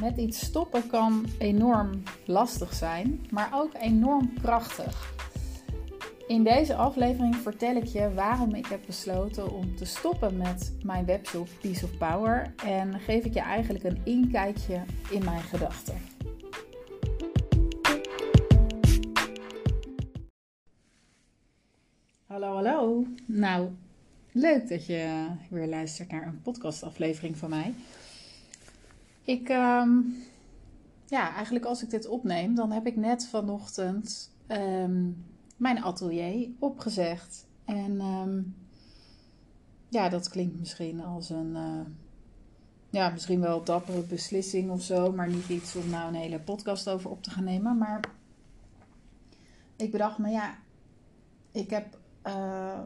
Met iets stoppen kan enorm lastig zijn, maar ook enorm krachtig. In deze aflevering vertel ik je waarom ik heb besloten om te stoppen met mijn webshop Peace of Power en geef ik je eigenlijk een inkijkje in mijn gedachten. Hallo, hallo. Nou, leuk dat je weer luistert naar een podcastaflevering van mij. Ik, ehm, ja, eigenlijk als ik dit opneem, dan heb ik net vanochtend ehm, mijn atelier opgezegd. En ehm, ja, dat klinkt misschien als een, uh, ja, misschien wel dappere beslissing of zo, maar niet iets om nou een hele podcast over op te gaan nemen. Maar ik bedacht me, ja, ik heb, uh,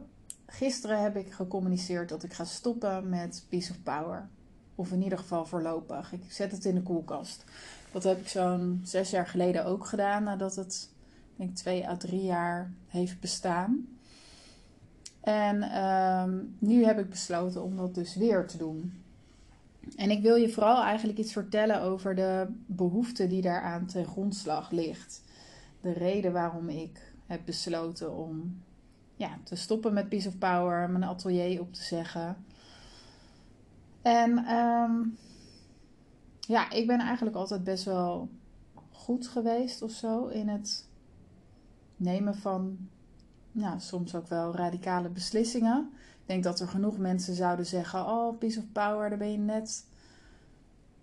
gisteren heb ik gecommuniceerd dat ik ga stoppen met Peace of Power. Of in ieder geval voorlopig. Ik zet het in de koelkast. Dat heb ik zo'n zes jaar geleden ook gedaan. Nadat het, denk twee à drie jaar heeft bestaan. En ehm, nu heb ik besloten om dat dus weer te doen. En ik wil je vooral eigenlijk iets vertellen over de behoefte die daaraan ten grondslag ligt. De reden waarom ik heb besloten om ja, te stoppen met Peace of Power, mijn atelier op te zeggen. En um, ja, ik ben eigenlijk altijd best wel goed geweest of zo in het nemen van, nou, soms ook wel radicale beslissingen. Ik denk dat er genoeg mensen zouden zeggen: Oh, Peace of Power, daar ben je net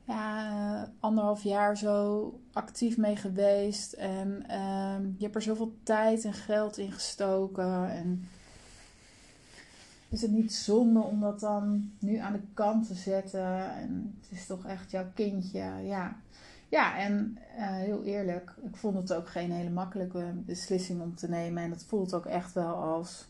ja, anderhalf jaar zo actief mee geweest. En uh, je hebt er zoveel tijd en geld in gestoken. En is het niet zonde om dat dan nu aan de kant te zetten? En het is toch echt jouw kindje. Ja, ja en uh, heel eerlijk, ik vond het ook geen hele makkelijke beslissing om te nemen. En het voelt ook echt wel als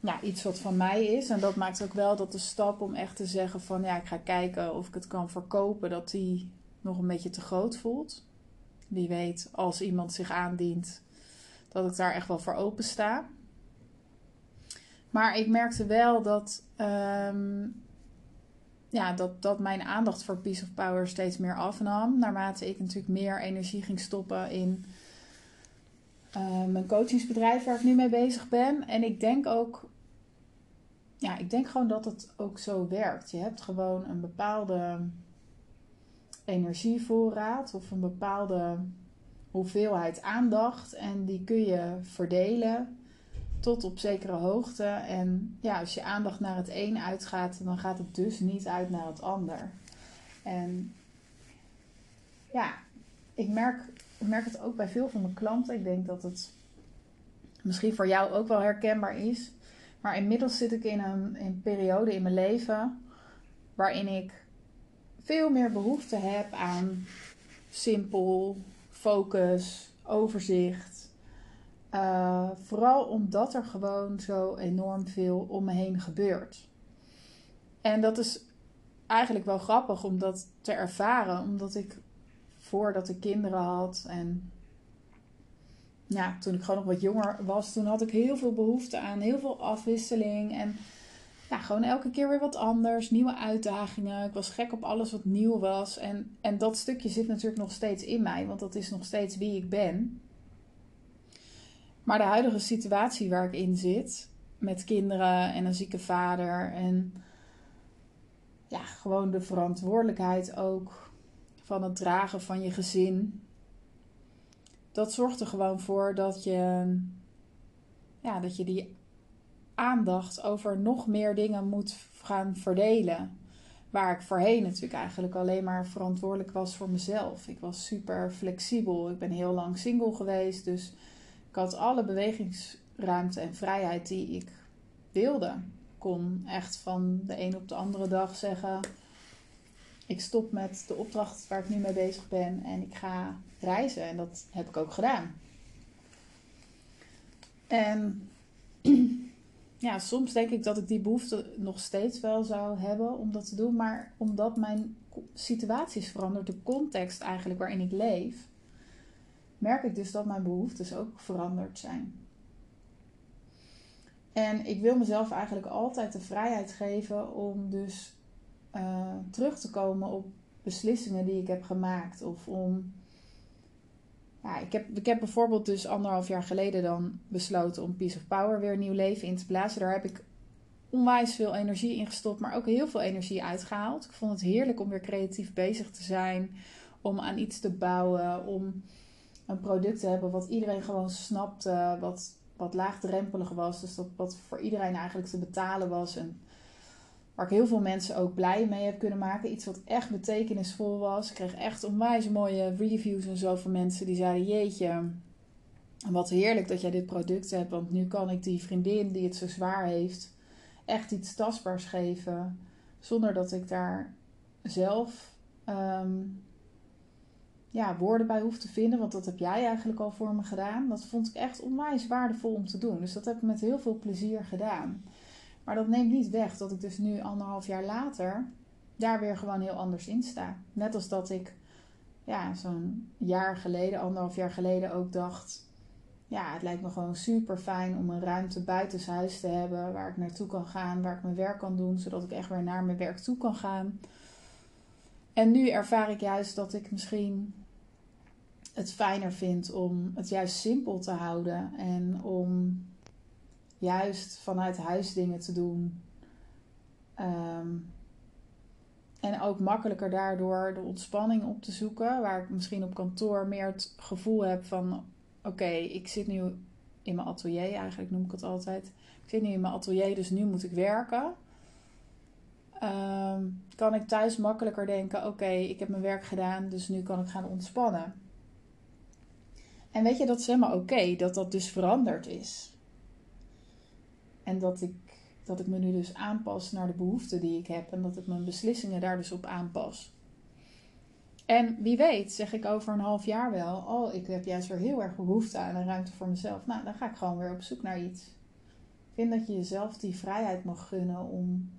ja, iets wat van mij is. En dat maakt ook wel dat de stap om echt te zeggen van ja, ik ga kijken of ik het kan verkopen, dat die nog een beetje te groot voelt. Wie weet, als iemand zich aandient, dat ik daar echt wel voor open sta. Maar ik merkte wel dat, um, ja, dat, dat mijn aandacht voor Peace of Power steeds meer afnam. Naarmate ik natuurlijk meer energie ging stoppen in uh, mijn coachingsbedrijf waar ik nu mee bezig ben. En ik denk ook, ja, ik denk gewoon dat het ook zo werkt. Je hebt gewoon een bepaalde energievoorraad of een bepaalde hoeveelheid aandacht. En die kun je verdelen tot op zekere hoogte. En ja, als je aandacht naar het een uitgaat, dan gaat het dus niet uit naar het ander. En ja, ik merk, ik merk het ook bij veel van mijn klanten. Ik denk dat het misschien voor jou ook wel herkenbaar is. Maar inmiddels zit ik in een, in een periode in mijn leven waarin ik veel meer behoefte heb aan simpel, focus, overzicht uh, vooral omdat er gewoon zo enorm veel om me heen gebeurt. En dat is eigenlijk wel grappig om dat te ervaren, omdat ik voordat ik kinderen had en ja, toen ik gewoon nog wat jonger was, toen had ik heel veel behoefte aan heel veel afwisseling en ja, gewoon elke keer weer wat anders, nieuwe uitdagingen. Ik was gek op alles wat nieuw was en, en dat stukje zit natuurlijk nog steeds in mij, want dat is nog steeds wie ik ben. Maar de huidige situatie waar ik in zit, met kinderen en een zieke vader en ja, gewoon de verantwoordelijkheid ook van het dragen van je gezin. Dat zorgt er gewoon voor dat je, ja, dat je die aandacht over nog meer dingen moet gaan verdelen. Waar ik voorheen natuurlijk eigenlijk alleen maar verantwoordelijk was voor mezelf. Ik was super flexibel. Ik ben heel lang single geweest, dus ik had alle bewegingsruimte en vrijheid die ik wilde. Ik kon echt van de een op de andere dag zeggen: Ik stop met de opdracht waar ik nu mee bezig ben en ik ga reizen. En dat heb ik ook gedaan. En ja, soms denk ik dat ik die behoefte nog steeds wel zou hebben om dat te doen. Maar omdat mijn situatie is veranderd, de context eigenlijk waarin ik leef, merk ik dus dat mijn behoeftes ook veranderd zijn. En ik wil mezelf eigenlijk altijd de vrijheid geven om dus uh, terug te komen op beslissingen die ik heb gemaakt. Of om. Ja, ik heb, ik heb bijvoorbeeld dus anderhalf jaar geleden dan besloten om Peace of Power weer een nieuw leven in te blazen. Daar heb ik onwijs veel energie in gestopt, maar ook heel veel energie uitgehaald. Ik vond het heerlijk om weer creatief bezig te zijn, om aan iets te bouwen, om een product te hebben wat iedereen gewoon snapte, wat, wat laagdrempelig was. Dus dat wat voor iedereen eigenlijk te betalen was. En waar ik heel veel mensen ook blij mee heb kunnen maken. Iets wat echt betekenisvol was. Ik kreeg echt onwijs mooie reviews en zo van mensen die zeiden: Jeetje, wat heerlijk dat jij dit product hebt. Want nu kan ik die vriendin die het zo zwaar heeft, echt iets tastbaars geven. Zonder dat ik daar zelf ehm, ja, woorden bij hoef te vinden. Want dat heb jij eigenlijk al voor me gedaan. Dat vond ik echt onwijs waardevol om te doen. Dus dat heb ik met heel veel plezier gedaan. Maar dat neemt niet weg dat ik dus nu anderhalf jaar later daar weer gewoon heel anders in sta. Net als dat ik ja, zo'n jaar geleden, anderhalf jaar geleden ook dacht. Ja, het lijkt me gewoon super fijn om een ruimte buitenshuis te hebben waar ik naartoe kan gaan, waar ik mijn werk kan doen, zodat ik echt weer naar mijn werk toe kan gaan. En nu ervaar ik juist dat ik misschien het fijner vind om het juist simpel te houden en om juist vanuit huis dingen te doen. Ehm, en ook makkelijker daardoor de ontspanning op te zoeken. Waar ik misschien op kantoor meer het gevoel heb van: oké, ik zit nu in mijn atelier, eigenlijk noem ik het altijd. Ik zit nu in mijn atelier, dus nu moet ik werken. Ehm, kan ik thuis makkelijker denken: oké, ik heb mijn werk gedaan, dus nu kan ik gaan ontspannen. En weet je, dat is helemaal oké dat dat dus veranderd is. En dat ik, dat ik me nu dus aanpas naar de behoeften die ik heb. En dat ik mijn beslissingen daar dus op aanpas. En wie weet, zeg ik over een half jaar wel: Oh, ik heb juist weer heel erg behoefte aan een ruimte voor mezelf. Nou, dan ga ik gewoon weer op zoek naar iets. Ik vind dat je jezelf die vrijheid mag gunnen om,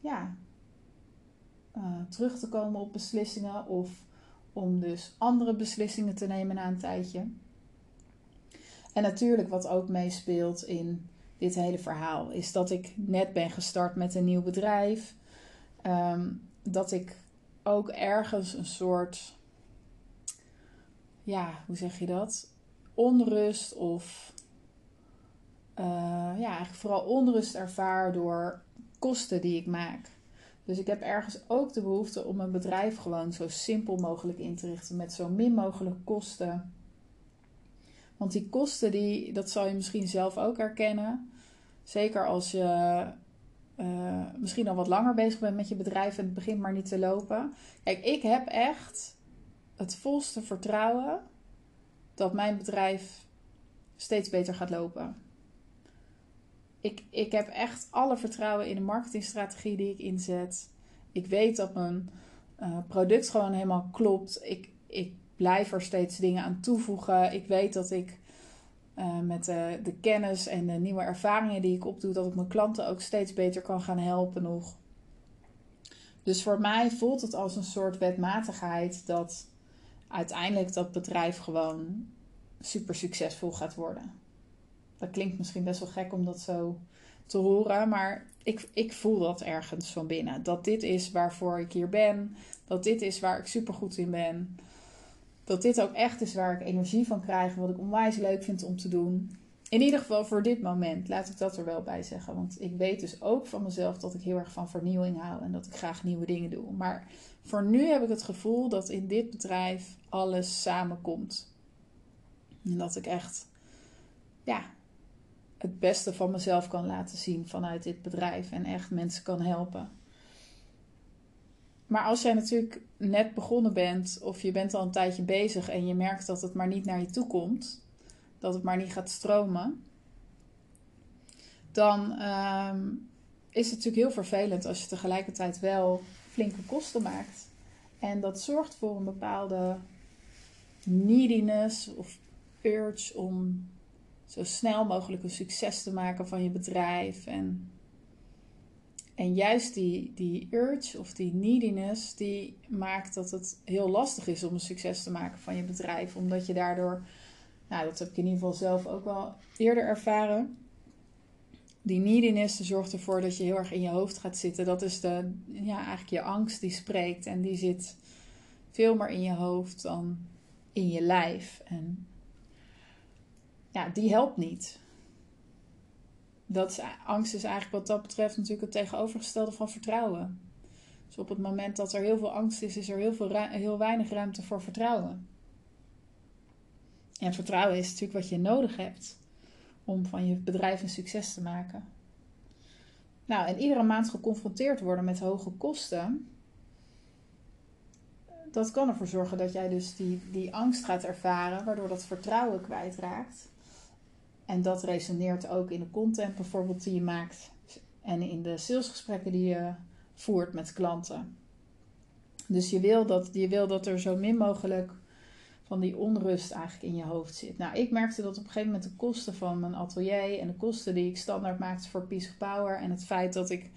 ja, uh, terug te komen op beslissingen of om dus andere beslissingen te nemen na een tijdje. En natuurlijk wat ook meespeelt in dit hele verhaal is dat ik net ben gestart met een nieuw bedrijf. Ehm, dat ik ook ergens een soort, ja, hoe zeg je dat? Onrust of, uh, ja, eigenlijk vooral onrust ervaar door kosten die ik maak. Dus ik heb ergens ook de behoefte om mijn bedrijf gewoon zo simpel mogelijk in te richten met zo min mogelijk kosten. Want die kosten, die, dat zal je misschien zelf ook herkennen. Zeker als je uh, misschien al wat langer bezig bent met je bedrijf en het begint maar niet te lopen. Kijk, ik heb echt het volste vertrouwen dat mijn bedrijf steeds beter gaat lopen ik, ik heb echt alle vertrouwen in de marketingstrategie die ik inzet. Ik weet dat mijn uh, product gewoon helemaal klopt. Ik, ik blijf er steeds dingen aan toevoegen. Ik weet dat ik uh, met de, de kennis en de nieuwe ervaringen die ik opdoe, dat ik mijn klanten ook steeds beter kan gaan helpen nog. Dus voor mij voelt het als een soort wetmatigheid dat uiteindelijk dat bedrijf gewoon super succesvol gaat worden. Dat klinkt misschien best wel gek om dat zo te horen, maar ik, ik voel dat ergens van binnen. Dat dit is waarvoor ik hier ben. Dat dit is waar ik super goed in ben. Dat dit ook echt is waar ik energie van krijg. Wat ik onwijs leuk vind om te doen. In ieder geval voor dit moment, laat ik dat er wel bij zeggen. Want ik weet dus ook van mezelf dat ik heel erg van vernieuwing hou. En dat ik graag nieuwe dingen doe. Maar voor nu heb ik het gevoel dat in dit bedrijf alles samenkomt. En dat ik echt, ja, het beste van mezelf kan laten zien vanuit dit bedrijf en echt mensen kan helpen. Maar als jij natuurlijk net begonnen bent of je bent al een tijdje bezig en je merkt dat het maar niet naar je toe komt, dat het maar niet gaat stromen, dan ehm, is het natuurlijk heel vervelend als je tegelijkertijd wel flinke kosten maakt. En dat zorgt voor een bepaalde neediness of urge om zo snel mogelijk een succes te maken van je bedrijf. En, en juist die, die urge of die neediness, die maakt dat het heel lastig is om een succes te maken van je bedrijf. Omdat je daardoor, nou dat heb ik in ieder geval zelf ook wel eerder ervaren. die neediness zorgt ervoor dat je heel erg in je hoofd gaat zitten. Dat is de, ja, eigenlijk je angst die spreekt. En die zit veel meer in je hoofd dan in je lijf. En ja, die helpt niet. Dat angst is eigenlijk wat dat betreft natuurlijk het tegenovergestelde van vertrouwen. Dus op het moment dat er heel veel angst is, is er heel, veel heel weinig ruimte voor vertrouwen. En vertrouwen is natuurlijk wat je nodig hebt om van je bedrijf een succes te maken. Nou, en iedere maand geconfronteerd worden met hoge kosten, dat kan ervoor zorgen dat jij dus die, die angst gaat ervaren, waardoor dat vertrouwen kwijtraakt. En dat resoneert ook in de content bijvoorbeeld die je maakt en in de salesgesprekken die je voert met klanten. Dus je wil dat, je wil dat er zo min mogelijk van die onrust eigenlijk in je hoofd zit. Nou, ik merkte dat op een gegeven moment de kosten van mijn atelier en de kosten die ik standaard maakte voor Peace of Power en het feit dat ik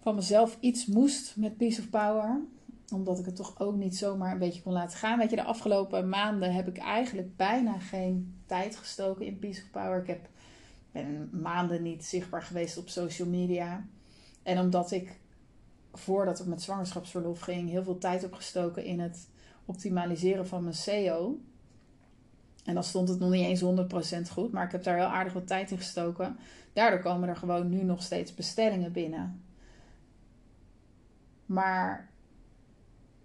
van mezelf iets moest met Peace of Power, omdat ik het toch ook niet zomaar een beetje kon laten gaan. Weet je, de afgelopen maanden heb ik eigenlijk bijna geen tijd gestoken in Peace of Power. Ik heb, ben maanden niet zichtbaar geweest op social media. En omdat ik voordat ik met zwangerschapsverlof ging, heel veel tijd heb gestoken in het optimaliseren van mijn SEO. En dan stond het nog niet eens 100% goed, maar ik heb daar heel aardig wat tijd in gestoken. Daardoor komen er gewoon nu nog steeds bestellingen binnen. Maar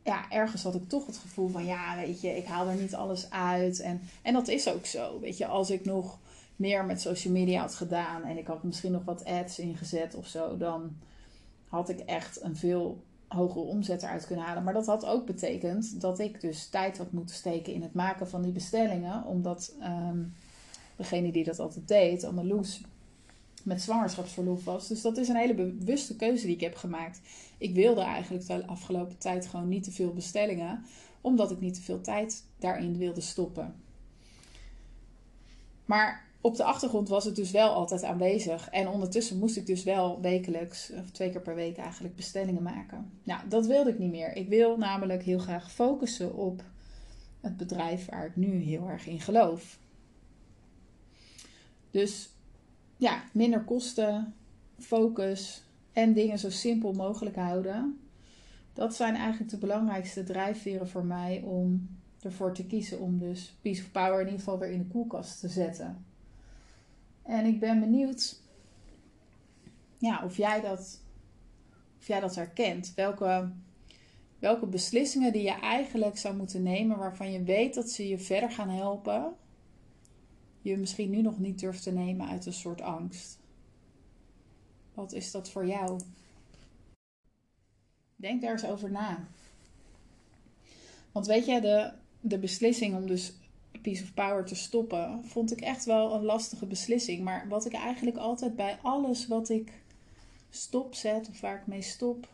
ja, ergens had ik toch het gevoel van, ja, weet je, ik haal er niet alles uit. En, en dat is ook zo. Weet je, als ik nog meer met social media had gedaan en ik had misschien nog wat ads ingezet of zo, dan had ik echt een veel hogere omzet eruit kunnen halen. Maar dat had ook betekend dat ik dus tijd had moeten steken in het maken van die bestellingen. Omdat um, degene die dat altijd deed, Anneloes, met zwangerschapsverlof was. Dus dat is een hele bewuste keuze die ik heb gemaakt. Ik wilde eigenlijk de afgelopen tijd gewoon niet te veel bestellingen, omdat ik niet te veel tijd daarin wilde stoppen. Maar op de achtergrond was het dus wel altijd aanwezig. En ondertussen moest ik dus wel wekelijks, of twee keer per week eigenlijk, bestellingen maken. Nou, dat wilde ik niet meer. Ik wil namelijk heel graag focussen op het bedrijf waar ik nu heel erg in geloof. Dus ja, minder kosten, focus en dingen zo simpel mogelijk houden. Dat zijn eigenlijk de belangrijkste drijfveren voor mij om ervoor te kiezen om dus Peace of Power in ieder geval weer in de koelkast te zetten. En ik ben benieuwd ja, of, jij dat, of jij dat herkent. Welke, welke beslissingen die je eigenlijk zou moeten nemen waarvan je weet dat ze je verder gaan helpen, je misschien nu nog niet durft te nemen uit een soort angst. Wat is dat voor jou? Denk daar eens over na. Want weet je, de, de beslissing om dus Piece of Power te stoppen, vond ik echt wel een lastige beslissing. Maar wat ik eigenlijk altijd bij alles wat ik stopzet, of waar ik mee stop,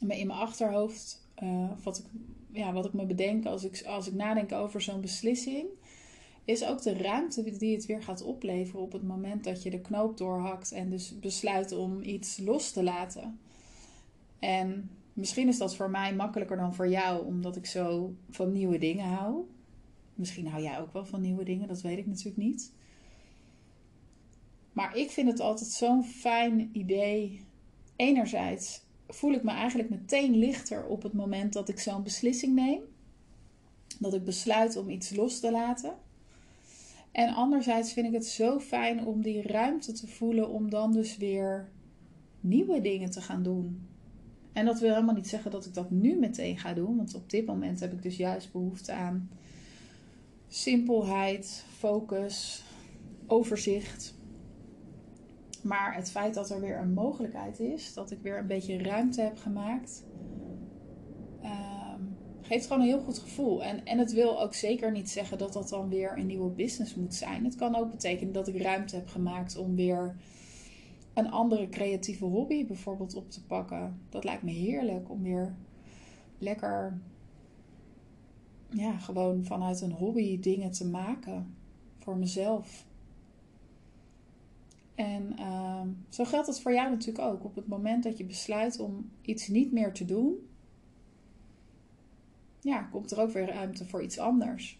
in mijn achterhoofd, uh, wat, ik, ja, wat ik me bedenk als ik, als ik nadenk over zo'n beslissing, is ook de ruimte die het weer gaat opleveren op het moment dat je de knoop doorhakt en dus besluit om iets los te laten. En Misschien is dat voor mij makkelijker dan voor jou, omdat ik zo van nieuwe dingen hou. Misschien hou jij ook wel van nieuwe dingen, dat weet ik natuurlijk niet. Maar ik vind het altijd zo'n fijn idee. Enerzijds voel ik me eigenlijk meteen lichter op het moment dat ik zo'n beslissing neem. Dat ik besluit om iets los te laten. En anderzijds vind ik het zo fijn om die ruimte te voelen om dan dus weer nieuwe dingen te gaan doen. En dat wil helemaal niet zeggen dat ik dat nu meteen ga doen. Want op dit moment heb ik dus juist behoefte aan simpelheid, focus, overzicht. Maar het feit dat er weer een mogelijkheid is, dat ik weer een beetje ruimte heb gemaakt, ehm, geeft gewoon een heel goed gevoel. En, en het wil ook zeker niet zeggen dat dat dan weer een nieuwe business moet zijn. Het kan ook betekenen dat ik ruimte heb gemaakt om weer een andere creatieve hobby bijvoorbeeld op te pakken. Dat lijkt me heerlijk om weer lekker, ja, gewoon vanuit een hobby dingen te maken voor mezelf. En uh, zo geldt het voor jou natuurlijk ook. Op het moment dat je besluit om iets niet meer te doen, ja, komt er ook weer ruimte voor iets anders.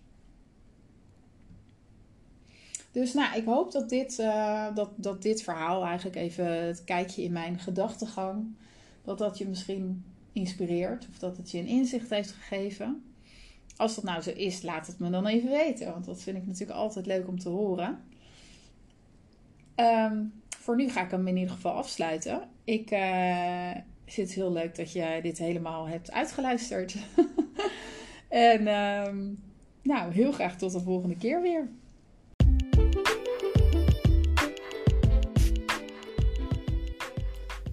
Dus nou, ik hoop dat dit, uh, dat, dat dit verhaal eigenlijk even het kijkje in mijn gedachtegang, dat dat je misschien inspireert of dat het je een inzicht heeft gegeven. Als dat nou zo is, laat het me dan even weten, want dat vind ik natuurlijk altijd leuk om te horen. Um, voor nu ga ik hem in ieder geval afsluiten. Ik uh, vind het heel leuk dat je dit helemaal hebt uitgeluisterd. en um, nou, heel graag tot de volgende keer weer.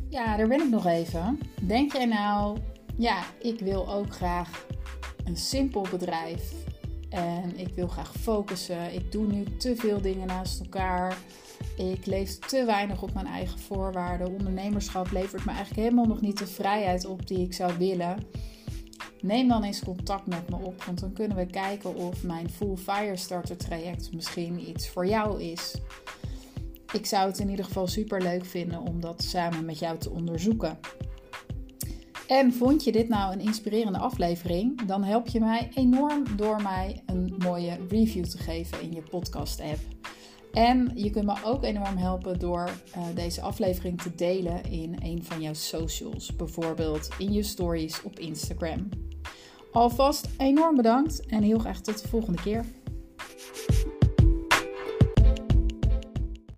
Ja, daar ben ik nog even. Denk jij nou, ja, ik wil ook graag een simpel bedrijf. En ik wil graag focussen. Ik doe nu te veel dingen naast elkaar. Ik leef te weinig op mijn eigen voorwaarden. Ondernemerschap levert me eigenlijk helemaal nog niet de vrijheid op die ik zou willen. Neem dan eens contact met me op, want dan kunnen we kijken of mijn Full Fire Starter traject misschien iets voor jou is. Ik zou het in ieder geval super leuk vinden om dat samen met jou te onderzoeken. En vond je dit nou een inspirerende aflevering? Dan help je mij enorm door mij een mooie review te geven in je podcast-app. En je kunt me ook enorm helpen door uh, deze aflevering te delen in een van jouw socials, bijvoorbeeld in je stories op Instagram. Alvast enorm bedankt en heel graag tot de volgende keer.